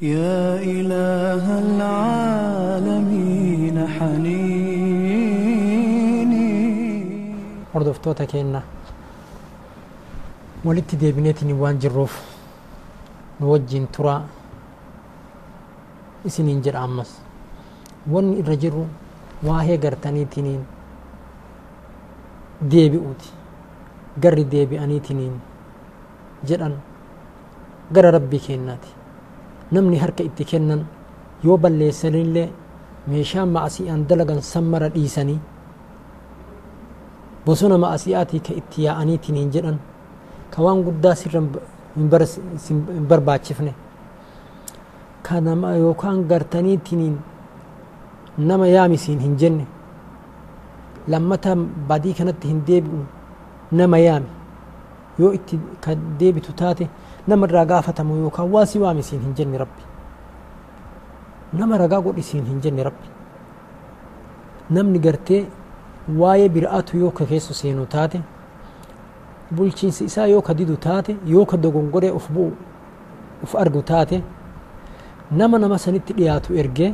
يا إله العالمين حنيني hordoftoota keenna walitti deebineetiin waan jirruuf nu wajjin turaa isiniin jedha ammas wanni irra jirru waahee gartaniitiniin deebi'uuti garri deebi'aniitiniin jedhan gara rabbii kennaati namni harka itti kennan yoo balleessanillee meeshaa ma'asii'an dalagan sammara dhiisanii bosona ma'asii'aatii ka itti yaa'aniitiniin jedhan ka waan guddaa sirra hin barbaachifne ka nama yookaan gartaniitiniin nama yaamisiin hin jenne lammata badii kanatti hin deebi'u nama yaami yoo itti ka deebitu taate nama irraa gaafatamu yookaan waa si waamisiin hin jenne rabbi. Nama ragaa godhisiin hin jenne rabbi. Namni gartee waa'ee bira'atu yoo ka keessa seenu taate bulchiinsi isaa yoo ka didu taate yoo ka dogongoree uf bu'u uf argu taate nama nama sanitti dhiyaatu ergee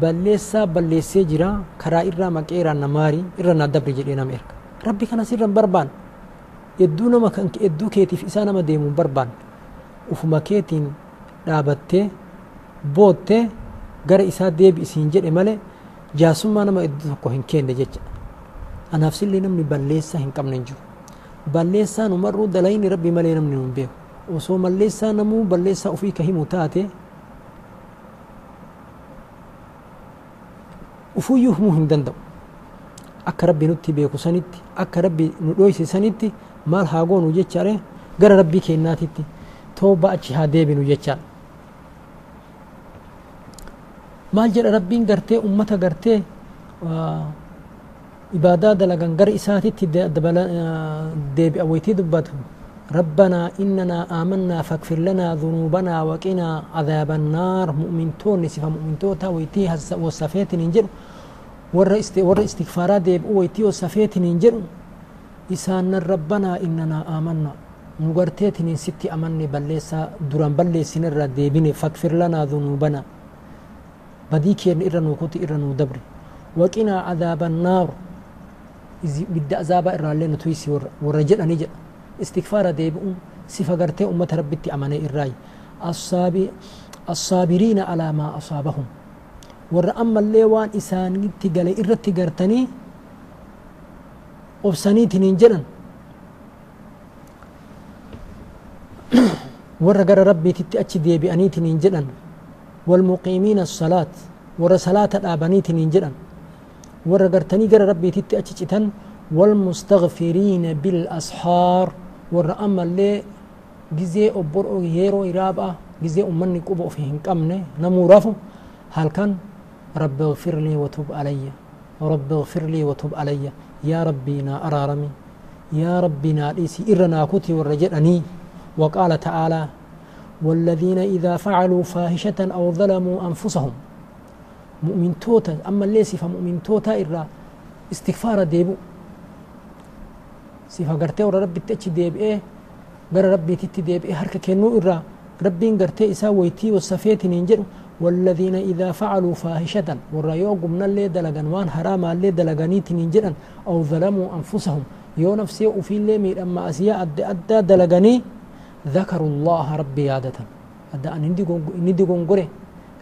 balleessaa balleessee jira karaa irraa maqee irraa namaarii irra naa dabri jedhee nama erga. Rabbi kanas irra hin barbaan hedduu nama kan hedduu keetiif isaa nama deemu hin barbaan ufuma keetiin dhaabattee boottee gara isaa deebi isiin jedhe malee jaasummaa nama hedduu tokko hin kenne jecha anaaf sillee namni balleessaa hin qabne hin jiru balleessaa numarruu dalayni rabbi malee namni nun beeku osoo balleessaa namuu balleessaa ofii ka himu taate ufuyyuu himuu hin danda'u akka rabbi nutti beeku sanitti akka rabbi nu dhoyse sanitti maal haa goonu jechaadhe gara rabbii kennaatitti tooba achi haa deebinu jechaan maal jedha rabbiin gartee ummata gartee ibaadaa dalagan gara isaatitti deebi'a waytii dubbatu ربنا إننا آمنا فاغفر لنا ذنوبنا وقنا عذاب النار مؤمنتون صفة مؤمنتوتا ويتي وصفيت ننجر ور ور استغفارات ديب ويتي وصفيت ننجر إسان ربنا إننا آمنا نغرتيت ستي أمني بلسا دران بلسين الرا ديبني فاغفر لنا ذنوبنا بديك إرا نوكوتي إرا دبري وقنا عذاب النار إذ بدأ عذاب إرا لنا تويسي ورجل أنيجل استغفار ديبؤون صفة قرتي أمة ربتي أماني إراي الصابي الصابرين على ما أصابهم أما الليوان إسان تقال إرتي قرتني أبساني تنين جنن ور قر ربي تتأتي ديبي أني تنين جنن والمقيمين الصلاة ور صلاة الآباني تنين جنن ور قرتني قر ربي تتأتي تن والمستغفرين بالأسحار warra ammallee gizee obbor yeroo iraabaa gizee ummanni quba ofi hin qabne namuu rafu halkan rabbi اغفر لي وتب علي. رب اغفر لي وتب علي. يا ربي نا أرارمي. يا ربي نا ليسي إرنا كتي ورجعني وقال تعالى والذين إذا فعلوا فاحشة أو ظلموا أنفسهم. مؤمن توتا أما ليس فمؤمن توتا إرى استغفار ديبو. sifa gartee warra rabbitti achi deebi'ee gara rabbiititti deebi'ee harka kennuu irraa rabbiin gartee isaa waytii wasafeetiniin jedhu والذين إذا فعلوا فاحشة والرأيو قمنا اللي دلغن وان حرام اللي دلغنيتنين جدا أو ظلموا أنفسهم. يو نفسي وفي اللي مير أما أسياء أدى أدى دلغني ذكروا الله ربي عادة. أدى أن ندي قنقري.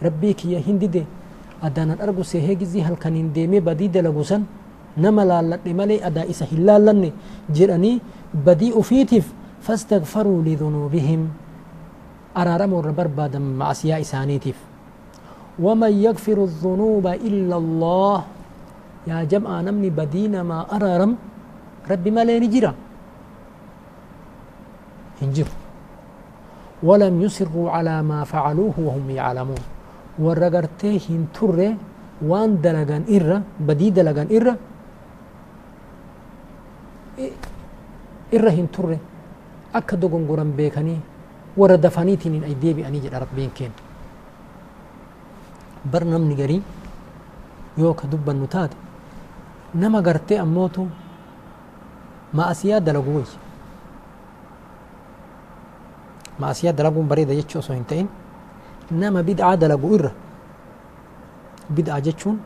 ربي كي هندي دي. أدى أن أرغو سيهيجي زي هل كان ديمي بدي دلغوسن nama laalladhe malee adaa isa hin laallanne jedhanii badii ufiitiif fastagfaruu lidunuubihim araarama warra barbaadan macsiyaa ومن يغفر الذنوب إلا الله يا جمع نمني بدين ما أررم ربي ما لين جرا هنجر ولم يسروا على ما فعلوه وهم يعلمون. ورغرتهن تر وان دلغان إر. بدي دلغان إر إرهن تر أكدو غنغرم بيكني. وردفانيتين أيدي بأني جرا كين. Bar namni garii yoo ka dubbannu taate nama gartee ammootu maasiyaa dalagu wayya maasiyaa dalaguun bareeda jechuu osoo hin ta'in nama bid'aa dalagu irra bid'aa jechuun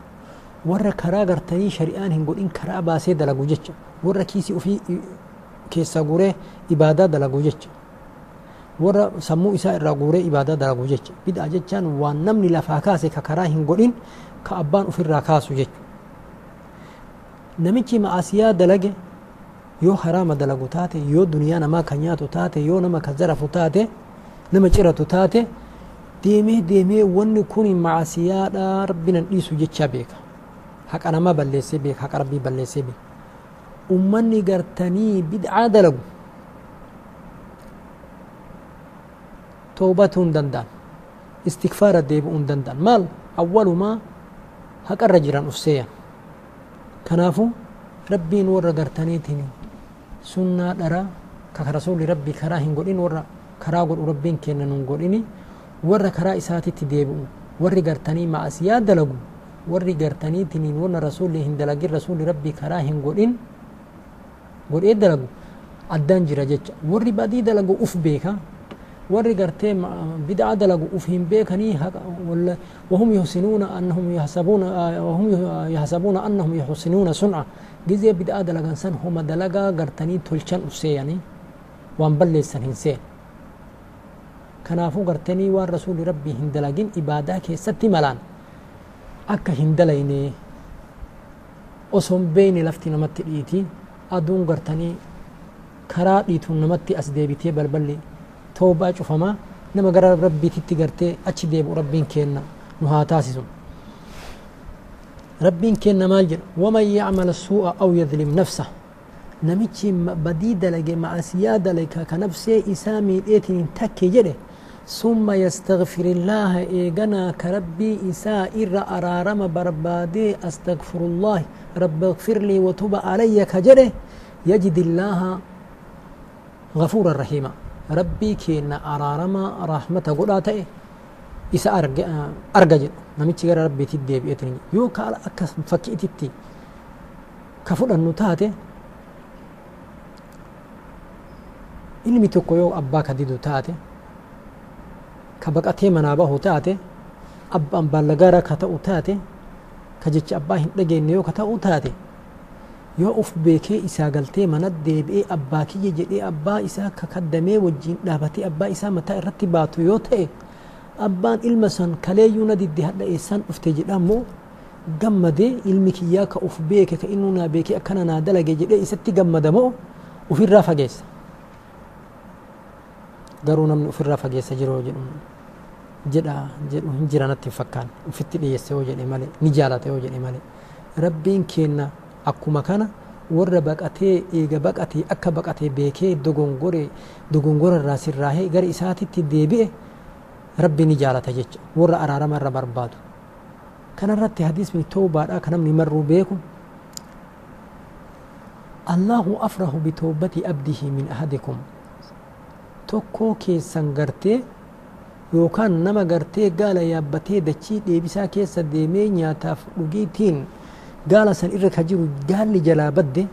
warra karaa gartanii shari'aan hin godhin karaa baasee dalagu jecha warra kiisii ofii keessaa guuree ibaadaa dalagu jecha warra sammuu isaa irraa guuree ibaadaa dalagu jecha bid'aa jechaan waan namni lafaa kaase ka karaa hin godhin ka abbaan ofirraa kaasu jechu namichi ma'asiyaa dalage yoo haraama dalagu taate yoo duniyaa namaa kan nyaatu taate yoo nama kan zarafu taate nama ciratu taate deemee deemee wanni kun ma'asiyaadha rabbinan dhiisu jechaa beeka haqa namaa balleessee beeka haqa rabbii balleessee beeka ummanni gartanii bid'aa dalagu deebi'uu hin danda'an maal awwalumaa haqarra jiran ufseeyan kanaafuu rabbiin warra gartaniitiin sunnaa dharaa ka rasuuli rabbii karaa hin godhin warra karaa godhu rabbiin kenna nun godhini warra karaa isaatitti deebi'u warri gartanii ma'asiyaa dalagu warri gartaniitiin warra rasuulli hin dalagin rasuulli rabbii karaa hin godhin godhee dalagu addaan jira jecha warri badii dalagu uf beeka warri gartee bid'aa dalagu uf hin beekanii wahum yuhsinuuna annahum yahsabuuna wahum yahsabuuna annahum yuhsinuuna sun'a gizee bid'aa dalagan san homa dalagaa gartanii tolchan ufseeyanii waan balleessan hin seen kanaafuu gartanii waan rasuuli rabbii hin dalagin ibaadaa keessatti malaan akka hin dalayne oson beeyne lafti namatti dhiitii aduun gartanii karaa dhiituun namatti as deebitee balballi توبة فما نما قرر ربي تتقرتي أتش ديب ربي كينا نها تاسسون ربي كينا مالجر ومن يعمل السوء أو يظلم نفسه. نمتشي بديد لك مع سيادة لك كنفسي إسامي إيتين تكي جري. ثم يستغفر الله إيغنا كربي إساء إر أرارم بربادي أستغفر الله. رب اغفر لي وتب علي كجري. يجد الله غفورا رحيما. rabbii keenya araarama rahmata godhaa ta'e isa arga jedhu. Namichi gara rabbiitti deebi'eetiin yoo ka akka fakkii ititti ka fudhannu taate ilmi tokko yoo abbaa ka didu taate ka baqatee manaa bahu taate abbaan baallagaara ka ta'u taate ka jecha abbaa hin dhageenye yoo ka ta'u taate yoo uf beekee isaa galtee mana deebi'ee abbaa kiyya jedhee abbaa isaa ka kaddamee wajjiin dhaabatee abbaa isaa mataa irratti baatu yoo ta'e abbaan ilma san kaleeyyuu na didde hadha eessaan dhufte jedhamoo gammadee ilmi kiyyaa ka uf beeke ka innuu naa beekee akkana naa dalage jedhee isatti gammadamoo ufirraa fageessa. Garuu namni ufirraa fageessa jiru jedhu jedha jedhu hin jira hin fakkaan ufitti dhiyeesse yoo jedhe malee ni jaalata yoo jedhe malee. Rabbiin kenna akkuma kana warra baqatee eega baqatee akka baqatee beekee dogongore dogongora irraa sirraahee gara isaatitti deebi'e rabbi ni jaalata jecha. Warra araarama irra barbaadu. Kanarratti hadiisni toobaadha kan namni marruu beeku allahu afrahu bitoobati abdihi min ahadikum. Tokkoo keessan gartee yookaan nama gartee gaala yaabbatee dachii dheebisaa keessa deemee nyaataaf dhugiitiin gaala san irra ka jiru gaalli jalaa badde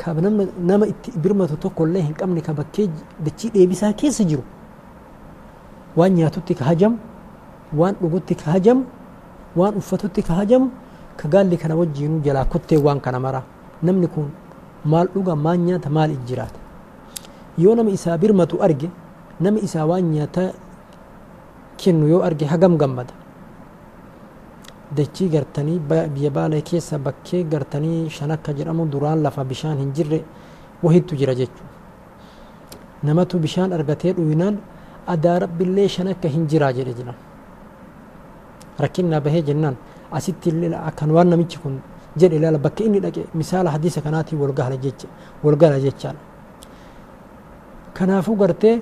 ka nama itti birmatu tokko illee hin qabne ka bakkee dachii dheebisaa keessa jiru waan nyaatutti ka hajamu waan dhugutti ka hajamu waan uffatutti ka hajamu ka gaalli kana wajjiinuu jalaa kuttee waan kana mara namni kun maal dhuga maal nyaata maal ijjiraata yoo nama isaa birmatu arge nama isaa waan nyaataa kennu yoo arge hagam gammada dachii gartanii biyya baalee keessa bakkee gartanii shan akka jedhamu duraan lafa bishaan hin jirre wahittu jira jechu namatu bishaan argatee dhuyinaan adaa rabbillee shan akka hin jiraa jedhe jedhan rakkinna bahee jennaan asitti illee akkan waan namichi kun jedhe ilaala bakka inni dhaqe misaala hadiisa kanaatii walgala jecha walgala jechaadha kanaafuu gartee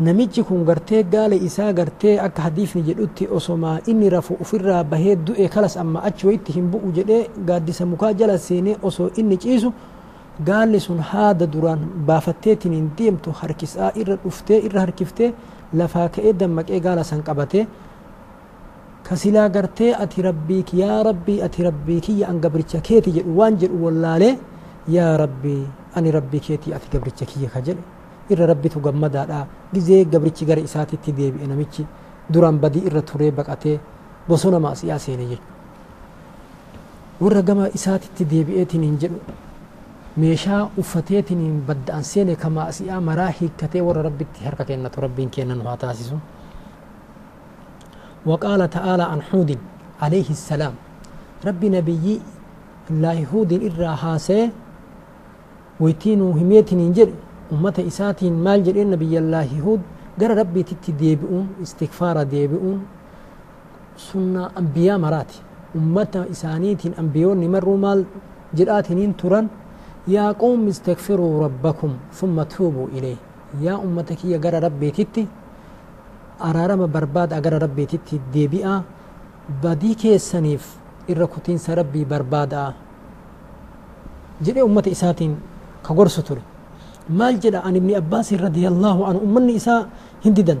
namichi kun gartee gaala isaa gartee akka hadiifni jedhutti osomaa inni rafu ufirraa bahee du'e kalas amma achi wayitti hin bu'u jedhee gaaddisa mukaa jala seenee osoo inni ciisu gaalli sun haada duraan baafatteetiin hin deemtu harkisaa irra dhuftee irra harkiftee lafaa ka'ee dammaqee gaala san qabatee kasilaa gartee ati rabbiik yaa rabbii ati rabbii kiyya an gabricha keeti jedhu waan jedhu wallaalee yaa rabbii ani rabbii keetii ati gabricha kiyya ka jedhe irra rabbitu gammadaadha gizee gabrichi gara isaatitti deebi'e namichi duraan badii irra turee baqatee bosona maasiyaa seene jechuudha warra gama isaatitti deebi'eetiin hin jedhu meeshaa uffateetiin hin badda'an seene ka maasiyaa maraa hiikkatee warra rabbitti harka kennatu rabbiin kennan haa taasisu وقال تعالى عن حود عليه السلام ربي نبي الله هود إرى هاسي ويتين هميتين جد جد نبي الله هود قال ربي تتي ديبئون استغفار ديبئون. سنة أنبياء مراتي. أمة إسانيتين أنبيون مروا مال جراتين تران يا قوم استغفروا ربكم ثم توبوا إليه. يا أمتك يا قال ربي تتي. araarama barbaada gara rabbiititti deebi'a badii keessaniif irra kutiinsa rabbii barbaada'a jedhee ummata isaatiin ka gorsu ture maal jedha an ibni abbaasin radiyallaahu anhu? Ummanni isaa hin didan.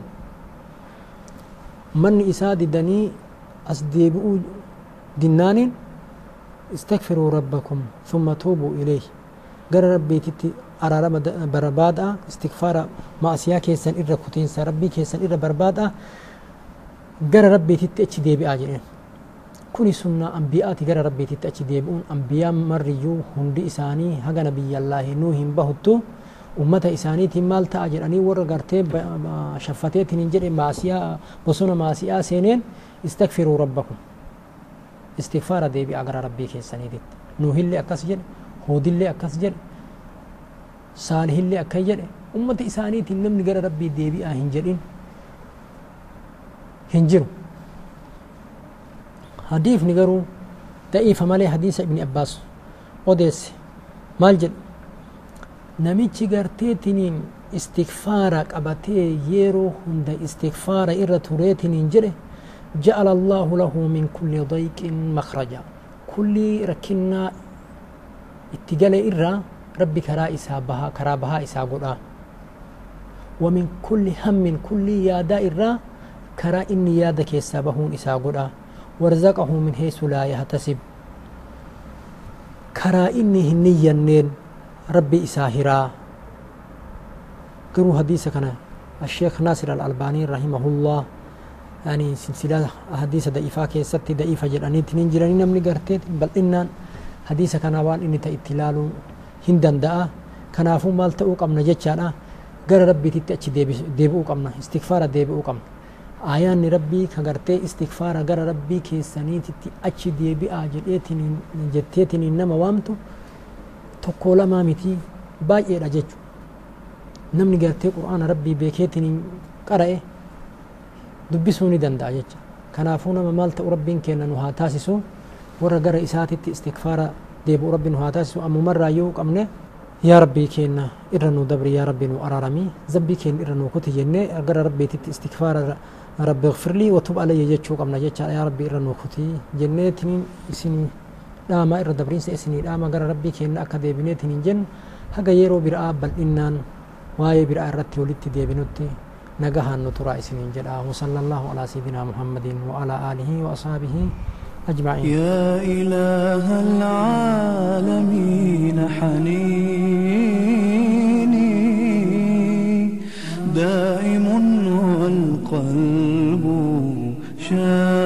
Ummanni isaa didanii as deebi'uu dinnaaniin istakfiruu rabbakum thumma tuubuu ilayhi. Gara rabbiititti araarama barbaada istikfaara maasiyaa keessan irra kutiinsa rabbii keessan irra barbaada gara rabbiititti achi deebi'aa jedheen. Kuni sunnaa ambiyaati gara rabbiititti achi deebi'uun. Ambiyaan marriyyuu hundi isaanii haga nabiyyallaahi nuu hin bahuttu ummata isaaniitiin maal ta'a jedhanii warra gartee shaffateetiin hin jedhe maasiyaa bosona maasiyaa seeneen istakfiruu rabbakum istikfaara deebi'aa gara rabbii keessaniititti nuuhillee akkas jedhe huudillee akkas jedhe saalihillee akka jedhe ummata isaaniitiin namni gara rabbii deebi'aa hin jedhin hin jiru hadiifni garuu da'iifa malee hadiisa ibni abbaas odeesse maal jedhe namichi garteetiniin istikfaara qabatee yeroo hunda istikfaara irra tureetiniin jedhe جعل الله له من كل ضيق مخرجا. كل ركنا اتجال إرّا ربي كرا إسا بها كرا بها إسا قدا ومن كل هم كل يادا إرّا كرا إني يادا كيسا بهون إسا قدا ورزقه من حيث لا يحتسب كرا إني هني ينين ربي إسا هرا قروا حديث كان الشيخ ناصر الألباني رحمه الله يعني سلسلة حديث ضعيفة كيست ضعيفة جراني تنين جراني نمني قرتين بل إنان حديث كان وان إني تإتلالو hin danda'a kanaafuu maal ta'uu qabna jechaadha gara rabbiititti achi deebi'uu qabna istikfaara deebi'uu qabna ayaanni rabbii ka gartee istikfaara gara rabbii keessaniititti achi deebi'aa jedheetiin jetteetiin nama waamtu tokko lamaa miti baay'eedha jechu namni gartee qur'aana rabbii beekeetiin qara'e dubbisuu ni danda'a jecha kanaafuu nama maal ta'u rabbiin kenna nu haa taasisu warra gara isaatitti istikfaara deebi'u rabbi nu haa taasisu ammumarraa yoo qabne yaa rabbii keenna irra nu dabri yaa rabbi nu araarami zabbii keenna irra nu kuti jenne gara rabbiititti istikfaara rabbi gfirlii watub alayya jechuu qabna jechaadha yaa rabbi irra nu kuti jenneetiniin isin داما إرى دبرين سيسني داما غرى ربي كينا أكا ديبنيتي نجن هكا يرو برآ بل إنان واي برآ رتي ولتي ديبنوتي نغاها نطرع سنين جدا وصلى الله على سيدنا محمد وعلى آله وأصحابه أجمعين يا إله العالمين حنيني دائم والقلب شاء